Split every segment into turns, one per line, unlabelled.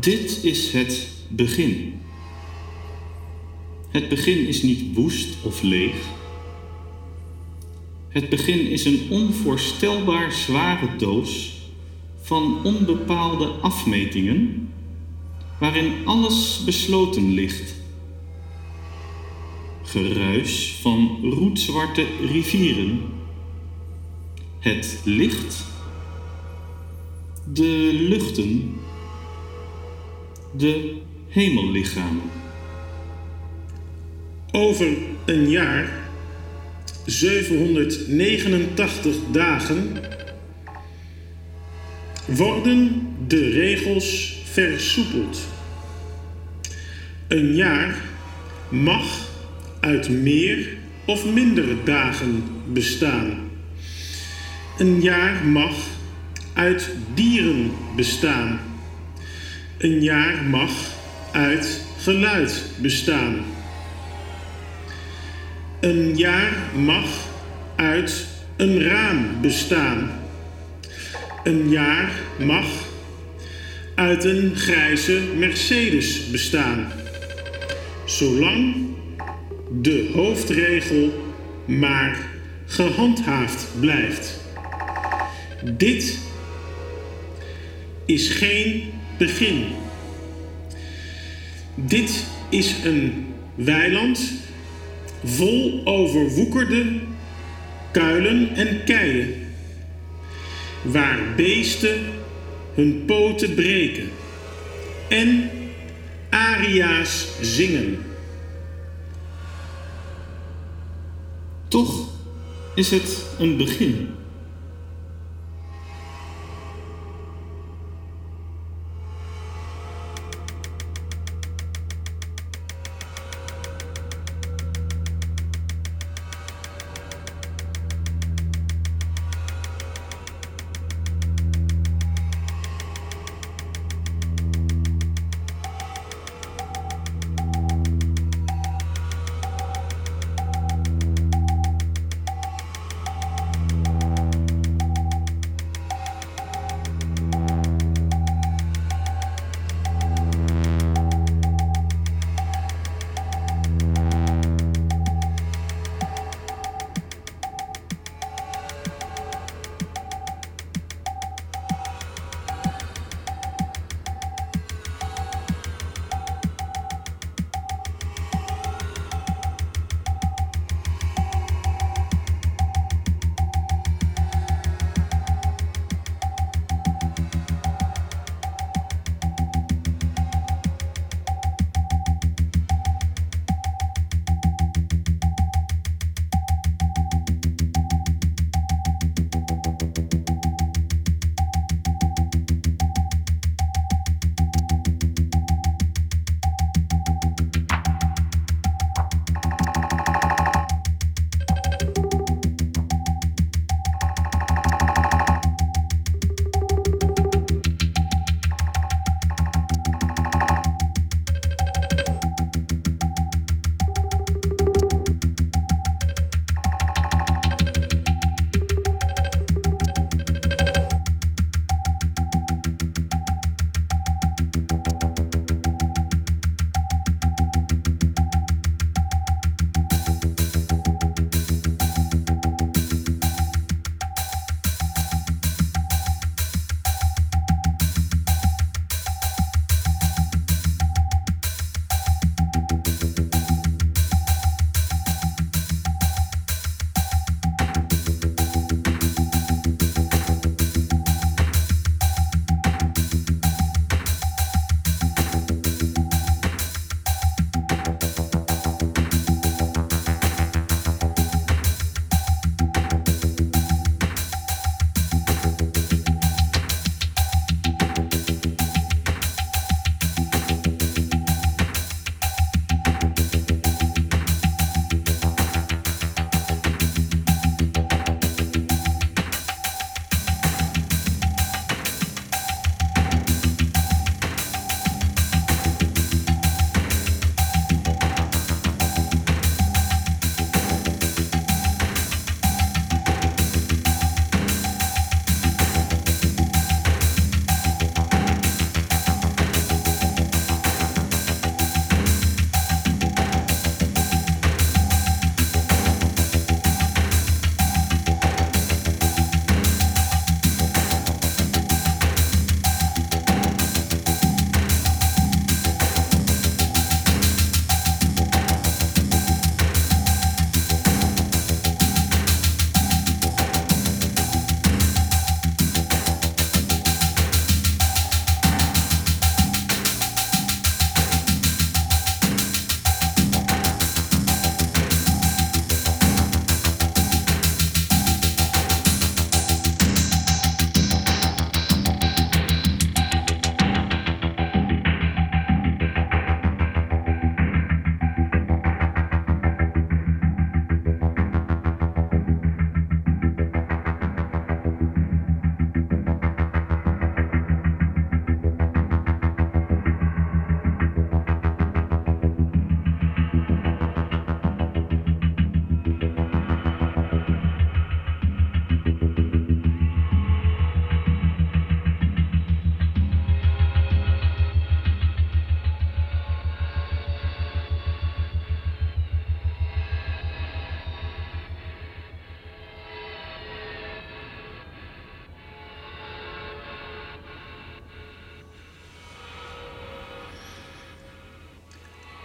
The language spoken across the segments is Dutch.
Dit is het begin. Het begin is niet woest of leeg. Het begin is een onvoorstelbaar zware doos van onbepaalde afmetingen, waarin alles besloten ligt. Geruis van roetzwarte rivieren. Het licht. De luchten. De hemellichamen.
Over een jaar, 789 dagen, worden de regels versoepeld. Een jaar mag uit meer of mindere dagen bestaan. Een jaar mag uit dieren bestaan. Een jaar mag uit geluid bestaan. Een jaar mag uit een raam bestaan. Een jaar mag uit een grijze Mercedes bestaan. Zolang de hoofdregel maar gehandhaafd blijft. Dit is geen begin. Dit is een weiland vol overwoekerde kuilen en keien, waar beesten hun poten breken en aria's zingen.
Toch is het een begin.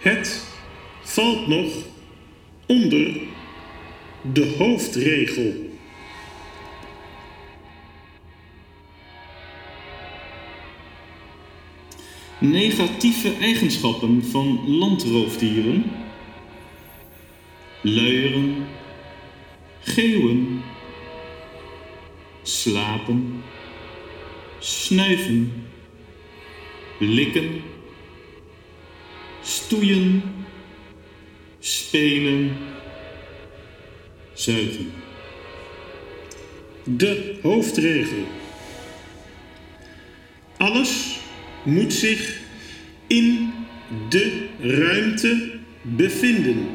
Het valt nog onder de hoofdregel.
Negatieve eigenschappen van landroofdieren. Luieren, geeuwen, slapen, snuiven, likken, stoeien, spelen, zuigen.
De hoofdregel. Alles moet zich in de ruimte bevinden.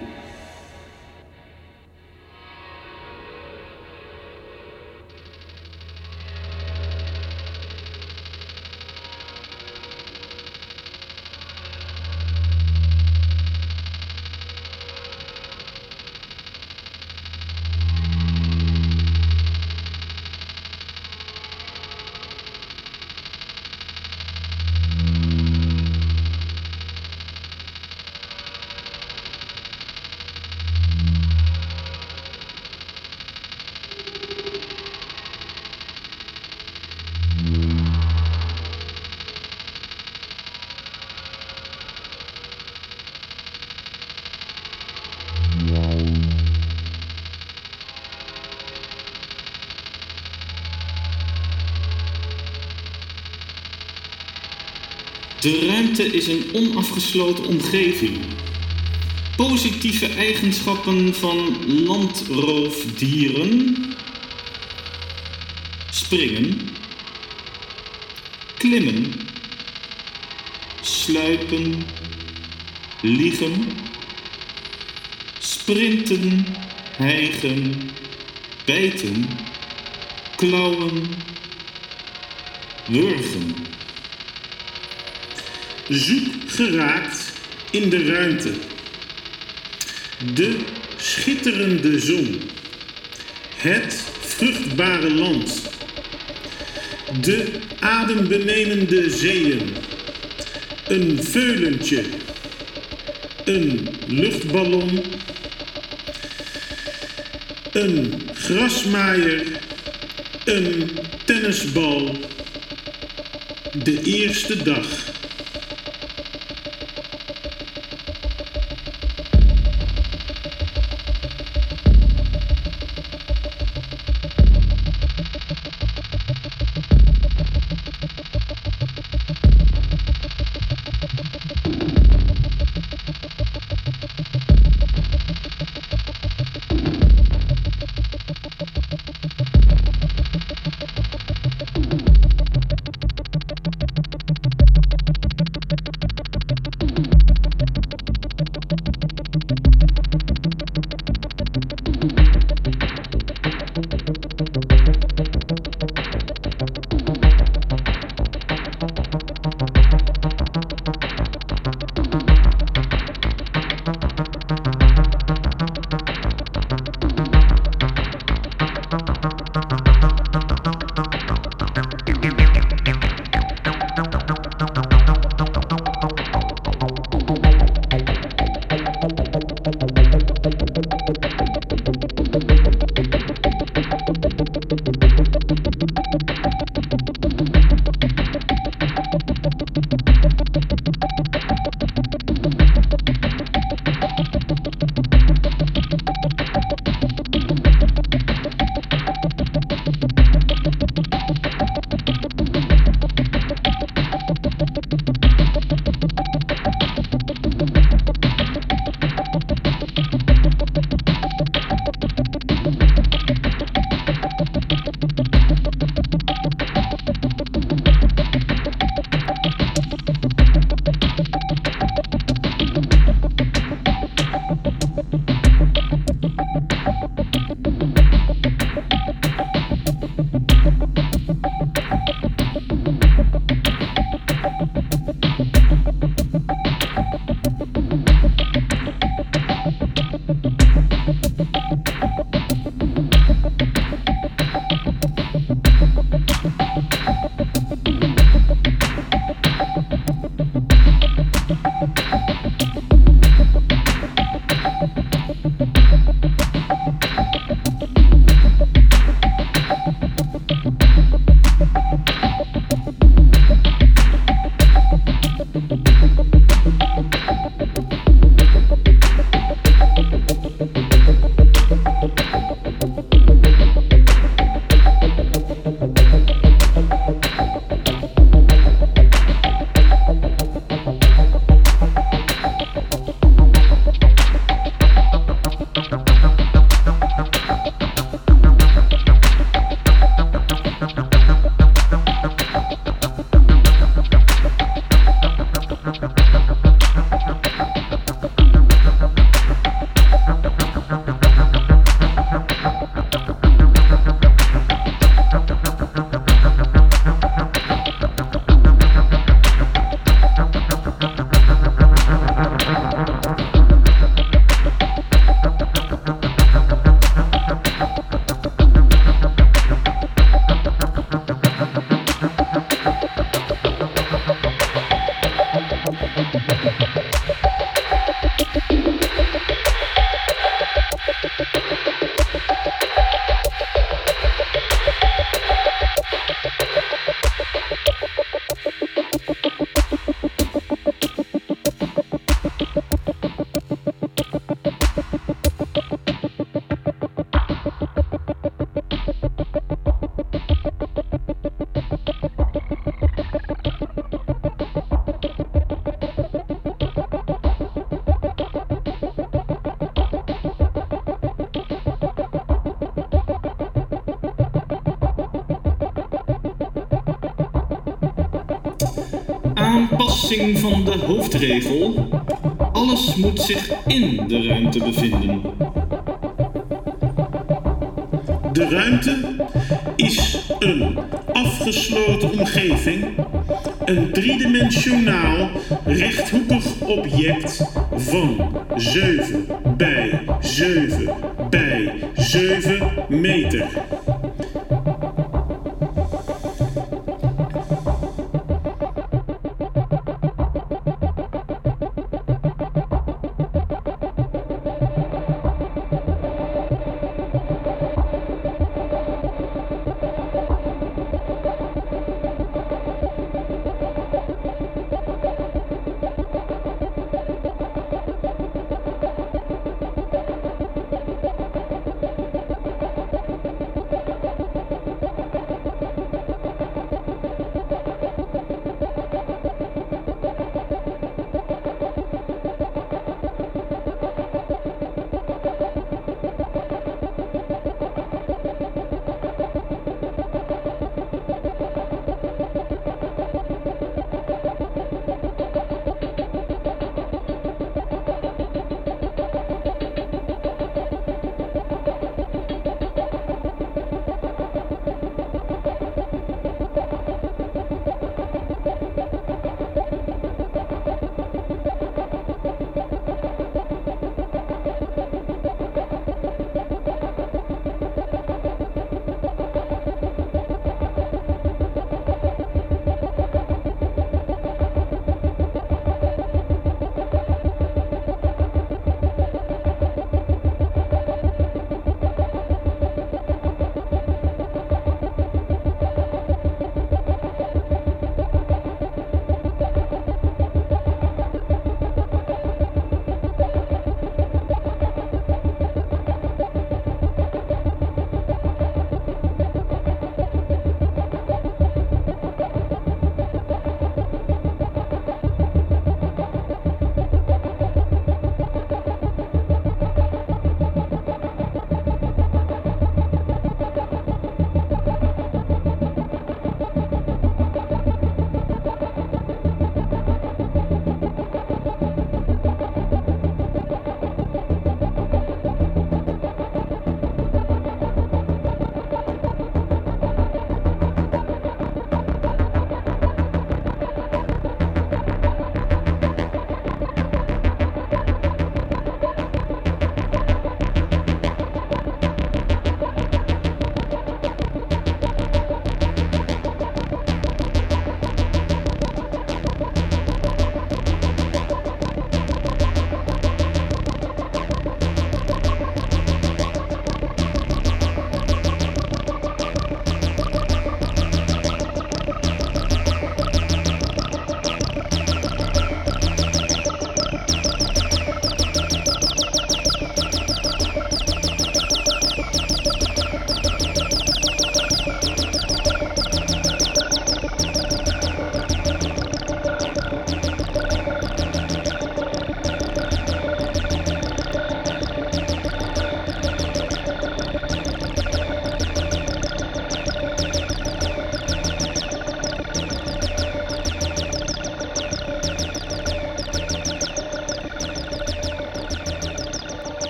De ruimte is een onafgesloten omgeving. Positieve eigenschappen van landroofdieren. Springen. Klimmen. Sluipen. Liegen. Sprinten. Hijgen. Bijten. Klauwen. Wurgen
zoek geraakt in de ruimte. De schitterende zon. Het vruchtbare land. De adembenemende zeeën. Een veulentje. Een luchtballon. Een grasmaaier. Een tennisbal. De eerste dag.
Hoofdregel. Alles moet zich in de ruimte bevinden.
De ruimte is een afgesloten omgeving, een driedimensionaal rechthoekig object van 7 bij 7 bij 7 meter.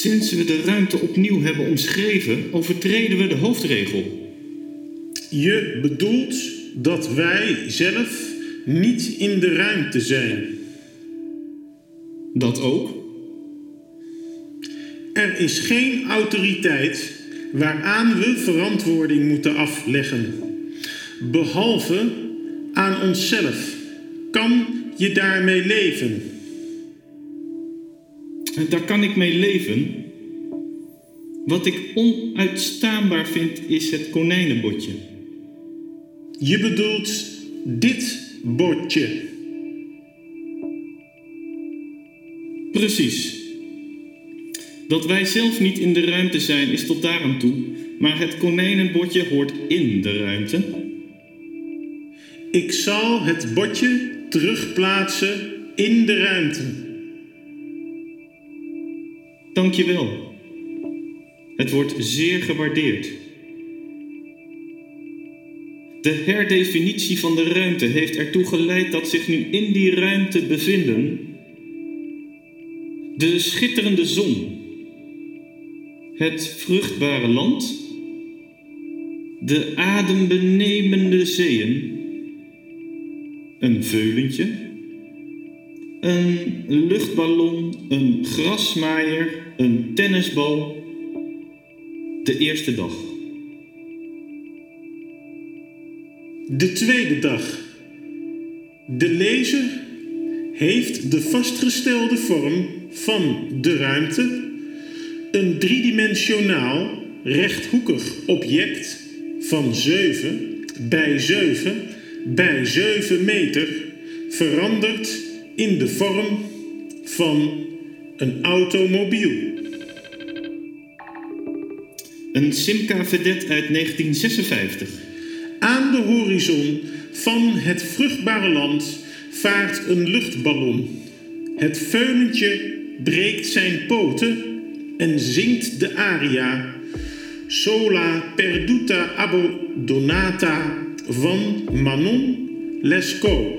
Sinds we de ruimte opnieuw hebben omschreven, overtreden we de hoofdregel.
Je bedoelt dat wij zelf niet in de ruimte zijn.
Dat ook?
Er is geen autoriteit waaraan we verantwoording moeten afleggen. Behalve aan onszelf. Kan je daarmee leven?
Daar kan ik mee leven. Wat ik onuitstaanbaar vind is het konijnenbotje.
Je bedoelt dit bordje.
Precies. Dat wij zelf niet in de ruimte zijn is tot daar aan toe, maar het konijnenbordje hoort in de ruimte.
Ik zal het bordje terugplaatsen in de ruimte.
Dank je wel. Het wordt zeer gewaardeerd. De herdefinitie van de ruimte heeft ertoe geleid dat zich nu in die ruimte bevinden de schitterende zon, het vruchtbare land, de adembenemende zeeën, een veulentje, een luchtballon, een grasmaaier, een tennisbal, de eerste dag.
De tweede dag. De lezer heeft de vastgestelde vorm van de ruimte, een driedimensionaal rechthoekig object van 7 bij 7 bij 7 meter, veranderd in de vorm van een automobiel.
Een Simca Vedet uit 1956.
Aan de horizon van het vruchtbare land vaart een luchtballon. Het veulentje breekt zijn poten en zingt de aria Sola perduta abbandonata van Manon Lescaut.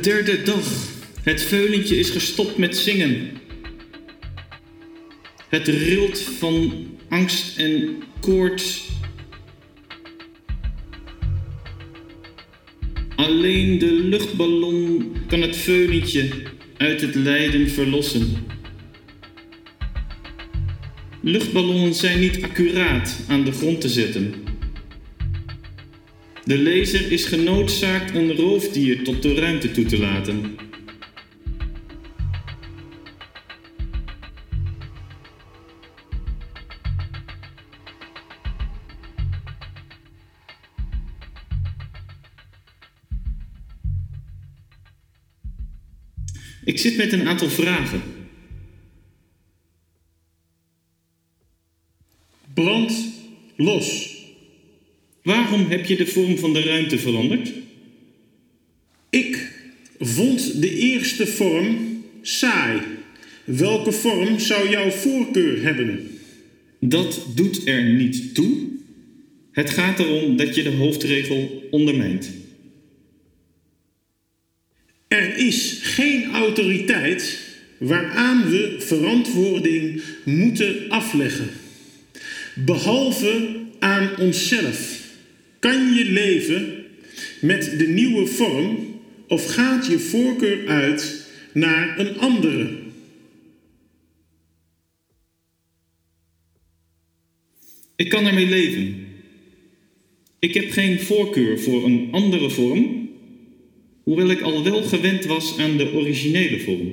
De derde dag. Het veulentje is gestopt met zingen. Het rilt van angst en koorts. Alleen de luchtballon kan het veulentje uit het lijden verlossen. Luchtballonnen zijn niet accuraat aan de grond te zetten. De lezer is genoodzaakt een roofdier tot de ruimte toe te laten. Ik zit met een aantal vragen.
Brand los.
Waarom heb je de vorm van de ruimte veranderd?
Ik vond de eerste vorm saai. Welke vorm zou jouw voorkeur hebben?
Dat doet er niet toe. Het gaat erom dat je de hoofdregel ondermijnt.
Er is geen autoriteit waaraan we verantwoording moeten afleggen. Behalve aan onszelf. Kan je leven met de nieuwe vorm of gaat je voorkeur uit naar een andere?
Ik kan ermee leven. Ik heb geen voorkeur voor een andere vorm, hoewel ik al wel gewend was aan de originele vorm.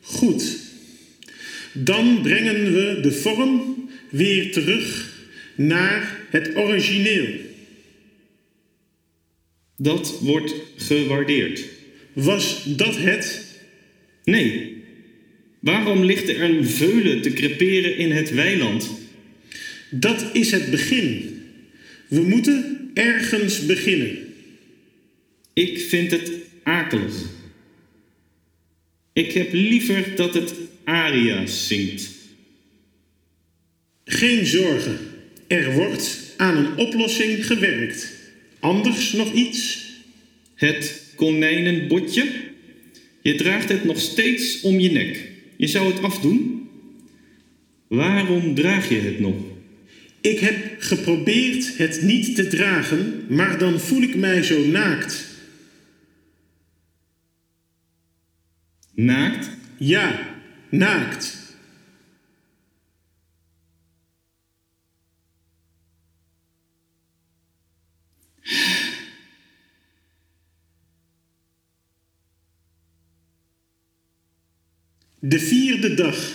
Goed. Dan brengen we de vorm weer terug naar het origineel.
Dat wordt gewaardeerd.
Was dat het?
Nee. Waarom ligt er een veulen te creperen in het weiland?
Dat is het begin. We moeten ergens beginnen.
Ik vind het akelig. Ik heb liever dat het aria's zingt.
Geen zorgen. Er wordt aan een oplossing gewerkt. Anders nog iets?
Het konijnenbotje? Je draagt het nog steeds om je nek. Je zou het afdoen? Waarom draag je het nog?
Ik heb geprobeerd het niet te dragen, maar dan voel ik mij zo naakt.
Naakt?
Ja, naakt. De vierde dag.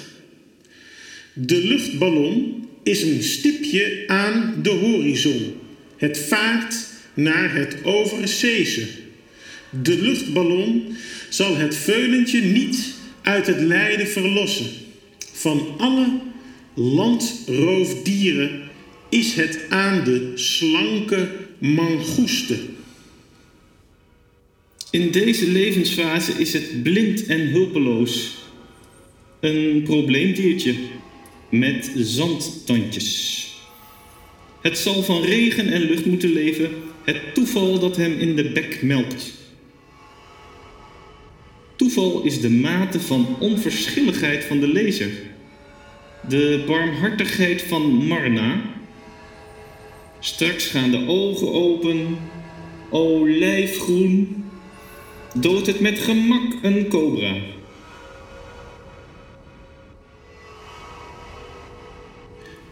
De luchtballon is een stipje aan de horizon. Het vaart naar het overzeese. De luchtballon zal het veulentje niet uit het lijden verlossen. Van alle landroofdieren is het aan de slanke mangoeste.
In deze levensfase is het blind en hulpeloos. Een probleemdiertje met zandtandjes. Het zal van regen en lucht moeten leven, het toeval dat hem in de bek melkt. Toeval is de mate van onverschilligheid van de lezer. De barmhartigheid van Marna. Straks gaan de ogen open, olijfgroen. Dood het met gemak een cobra.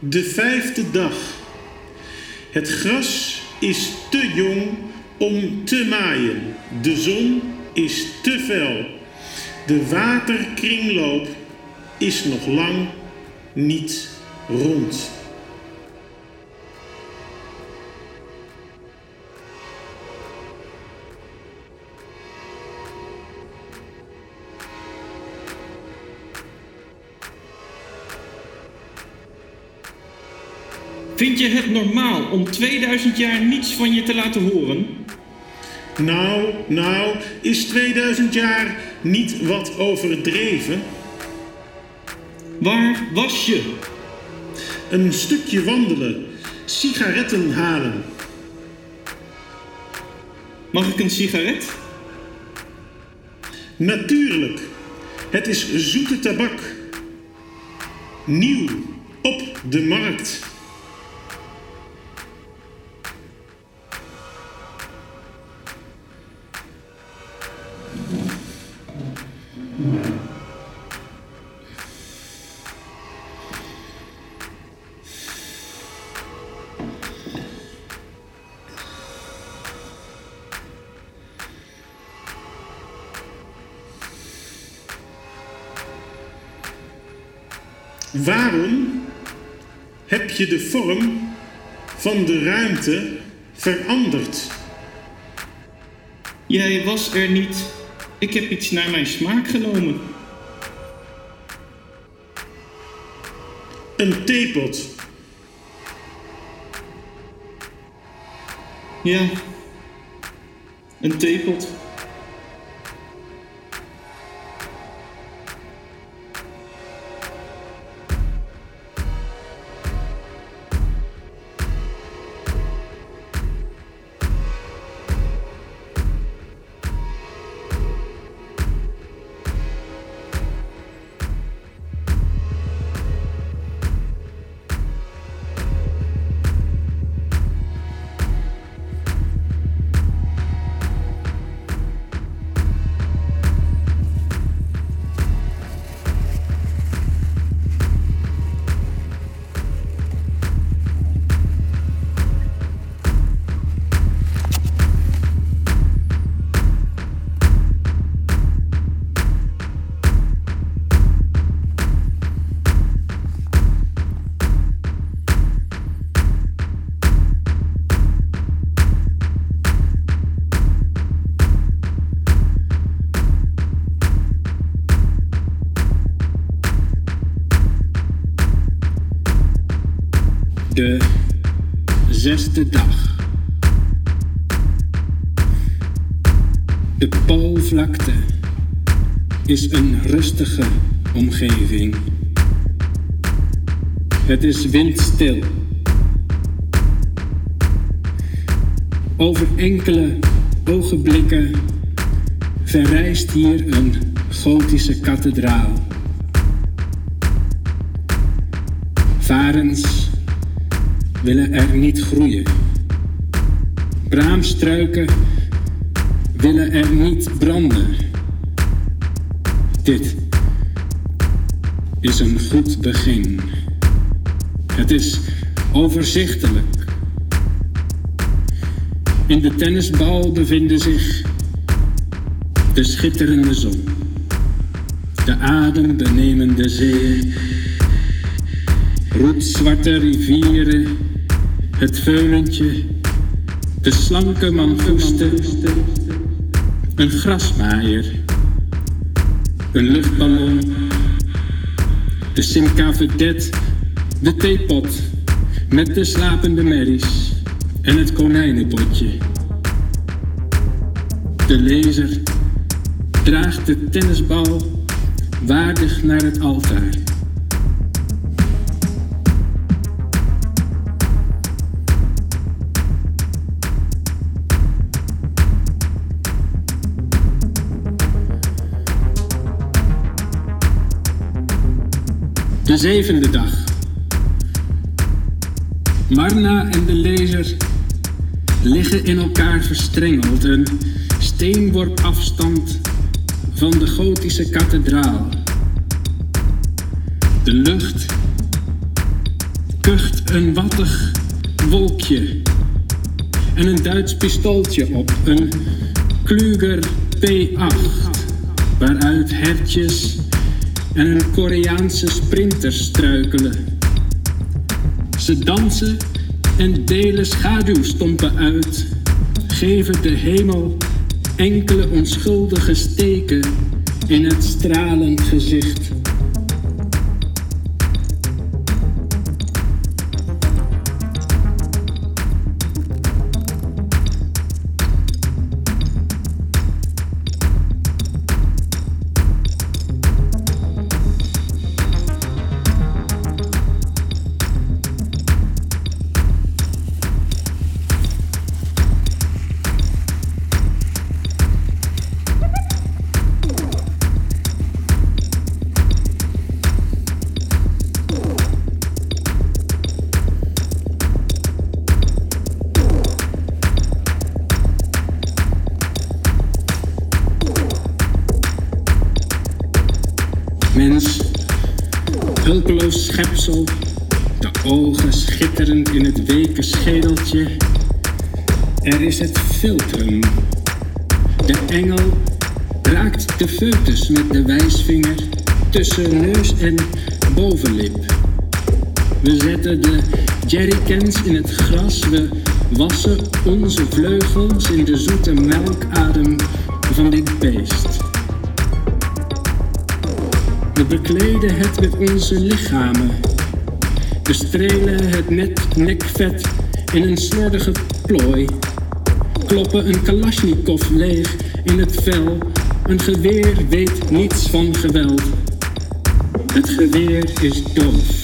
De vijfde dag. Het gras is te jong om te maaien. De zon is te fel. De waterkringloop is nog lang niet rond.
Vind je het normaal om 2000 jaar niets van je te laten horen?
Nou, nou, is 2000 jaar niet wat overdreven?
Waar was je?
Een stukje wandelen, sigaretten halen.
Mag ik een sigaret?
natuurlijk. Het is zoete tabak. Nieuw op de markt. Je de vorm van de ruimte veranderd?
Jij was er niet. Ik heb iets naar mijn smaak genomen.
Een theepot.
Ja. Een theepot.
Zesde dag. De Poolvlakte is een rustige omgeving. Het is windstil. Over enkele ogenblikken verrijst hier een gotische kathedraal. Willen er niet groeien. Braamstruiken willen er niet branden. Dit is een goed begin. Het is overzichtelijk. In de tennisbal bevinden zich de schitterende zon, de adembenemende zee, roetzwarte rivieren, het veulentje, de slanke mangoeste, een grasmaaier, een luchtballon, de Simca de theepot met de slapende merries en het konijnenpotje. De lezer draagt de tennisbal waardig naar het altaar. Zevende dag. Marna en de lezer liggen in elkaar verstrengeld, een steenworp afstand van de gotische kathedraal. De lucht kucht een wattig wolkje en een Duits pistooltje op, een Kluger P8, waaruit hertjes en een Koreaanse sprinter struikelen. Ze dansen en delen schaduwstompen uit, geven de hemel enkele onschuldige steken in het stralend gezicht. Neus en bovenlip. We zetten de jerrycans in het gras, we wassen onze vleugels in de zoete melkadem van dit beest. We bekleden het met onze lichamen. We strelen het net nekvet in een slordige plooi. Kloppen een kalasjnikov leeg in het vel. Een geweer weet niets van geweld. Het geweer is doof.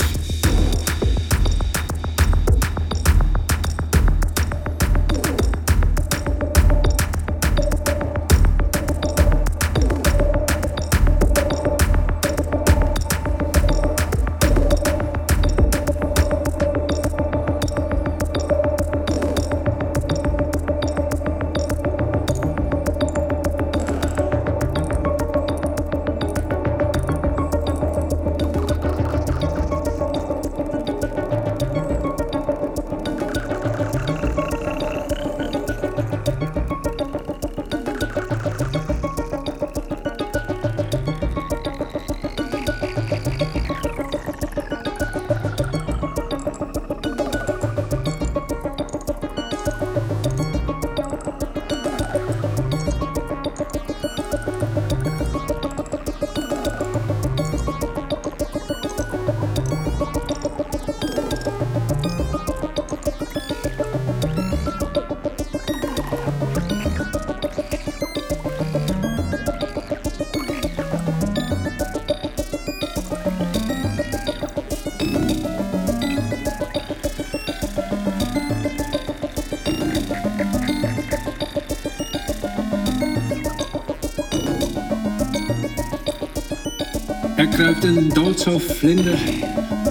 Kruipt een doodshoofdvlinder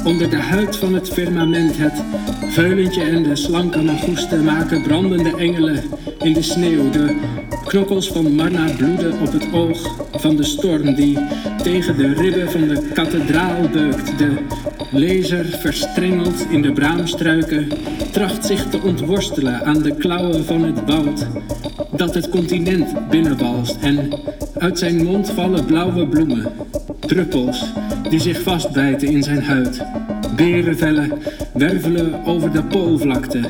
onder de huid van het firmament. Het veulentje en de slanke magoesten maken brandende engelen in de sneeuw. De knokkels van Marna bloeden op het oog van de storm die tegen de ribben van de kathedraal beukt. De lezer, verstrengeld in de braamstruiken, tracht zich te ontworstelen aan de klauwen van het woud dat het continent binnenwalst en uit zijn mond vallen blauwe bloemen. Druppels die zich vastbijten in zijn huid. Berenvellen wervelen over de poolvlakte.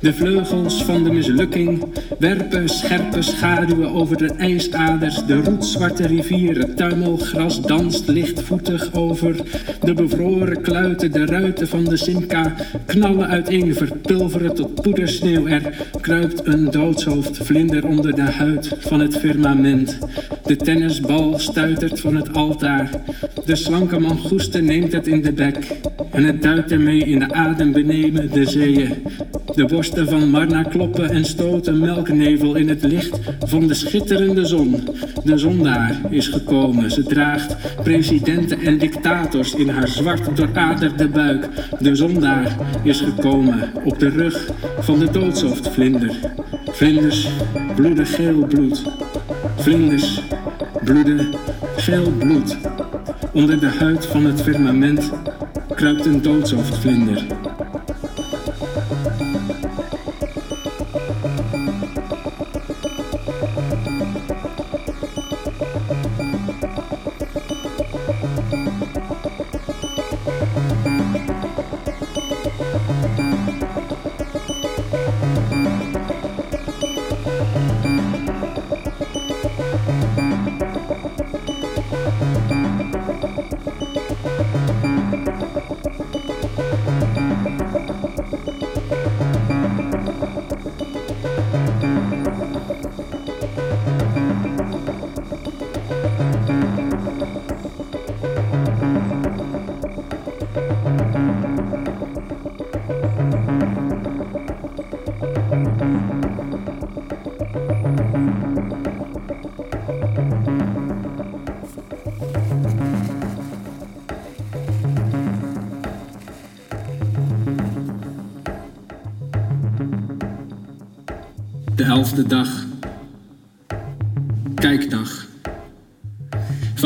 De vleugels van de mislukking werpen scherpe schaduwen over de ijsaders. De roetzwarte rivier, het tuimelgras danst lichtvoetig over de bevroren kluiten. De ruiten van de Simca knallen uiteen, verpulveren tot poedersneeuw. Er kruipt een doodshoofdvlinder onder de huid van het firmament. De tennisbal stuitert van het altaar. De slanke mangoeste neemt het in de bek. En het duikt ermee in de adem beneden de zeeën. De borsten van Marna kloppen en stoten melknevel in het licht van de schitterende zon. De zondaar is gekomen. Ze draagt presidenten en dictators in haar zwart dooraderde buik. De zondaar is gekomen op de rug van de doodshoofdvlinder. Vlinders bloeden geel bloed. Vlinders bloeden geel bloed. Onder de huid van het firmament kruipt een doodshoofdvlinder.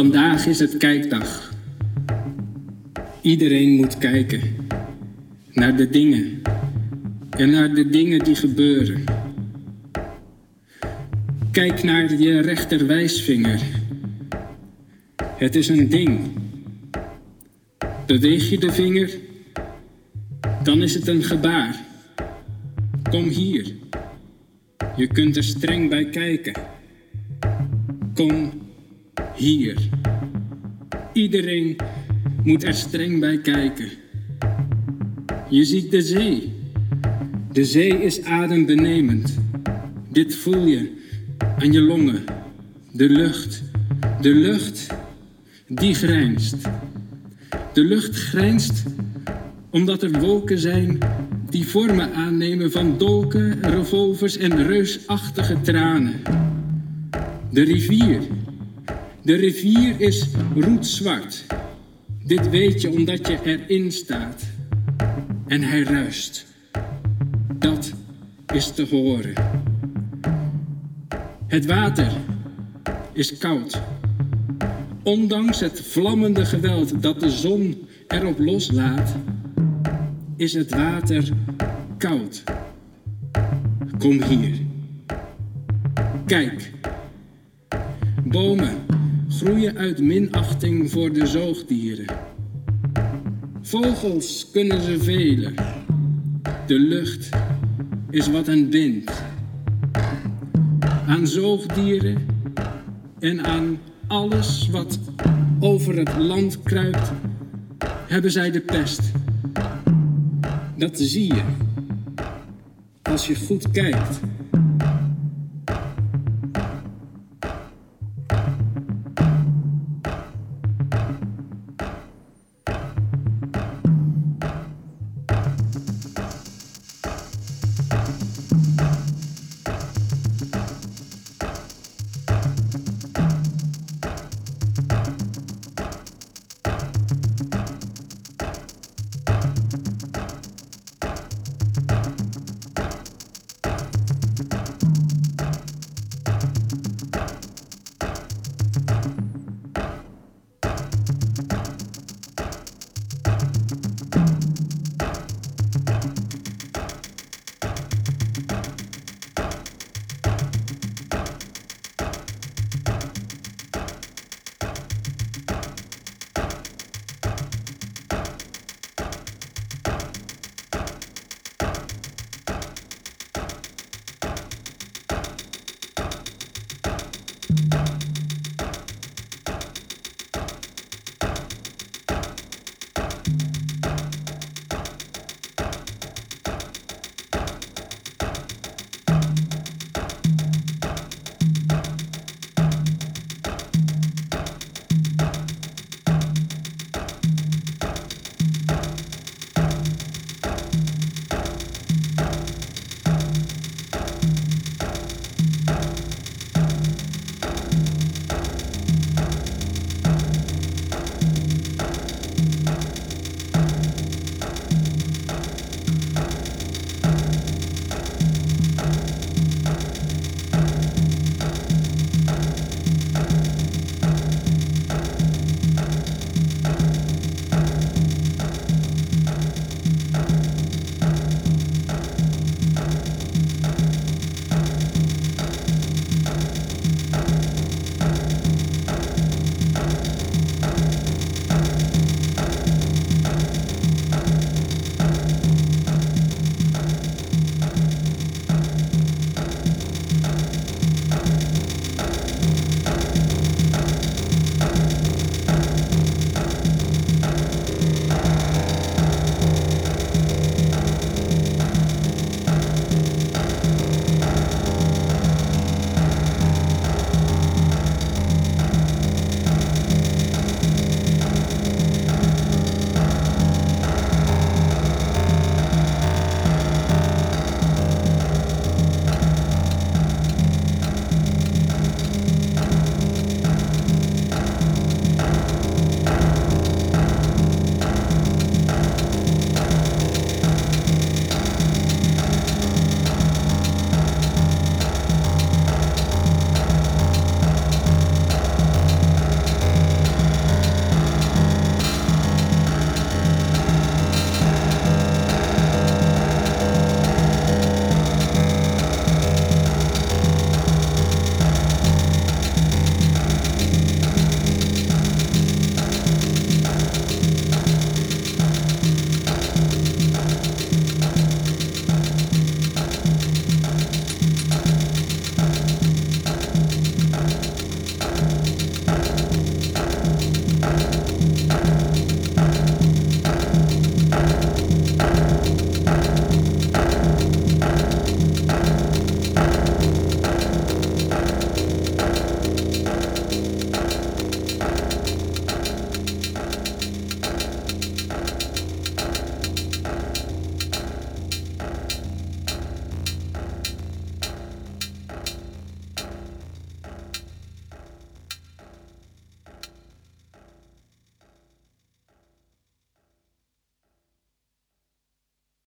Vandaag is het kijkdag. Iedereen moet kijken naar de dingen en naar de dingen die gebeuren. Kijk naar je rechterwijsvinger. Het is een ding. Beweeg je de vinger, dan is het een gebaar. Kom hier. Je kunt er streng bij kijken. Kom hier. Iedereen moet er streng bij kijken. Je ziet de zee. De zee is adembenemend. Dit voel je aan je longen. De lucht. De lucht die grijnst. De lucht grijnst omdat er wolken zijn die vormen aannemen van dolken, revolvers en reusachtige tranen. De rivier. De rivier is roetzwart. Dit weet je omdat je erin staat. En hij ruist. Dat is te horen. Het water is koud. Ondanks het vlammende geweld dat de zon erop loslaat, is het water koud. Kom hier. Kijk. Bomen groeien uit minachting voor de zoogdieren. Vogels kunnen ze velen. De lucht is wat hen bindt. Aan zoogdieren en aan alles wat over het land kruipt, hebben zij de pest. Dat zie je als je goed kijkt.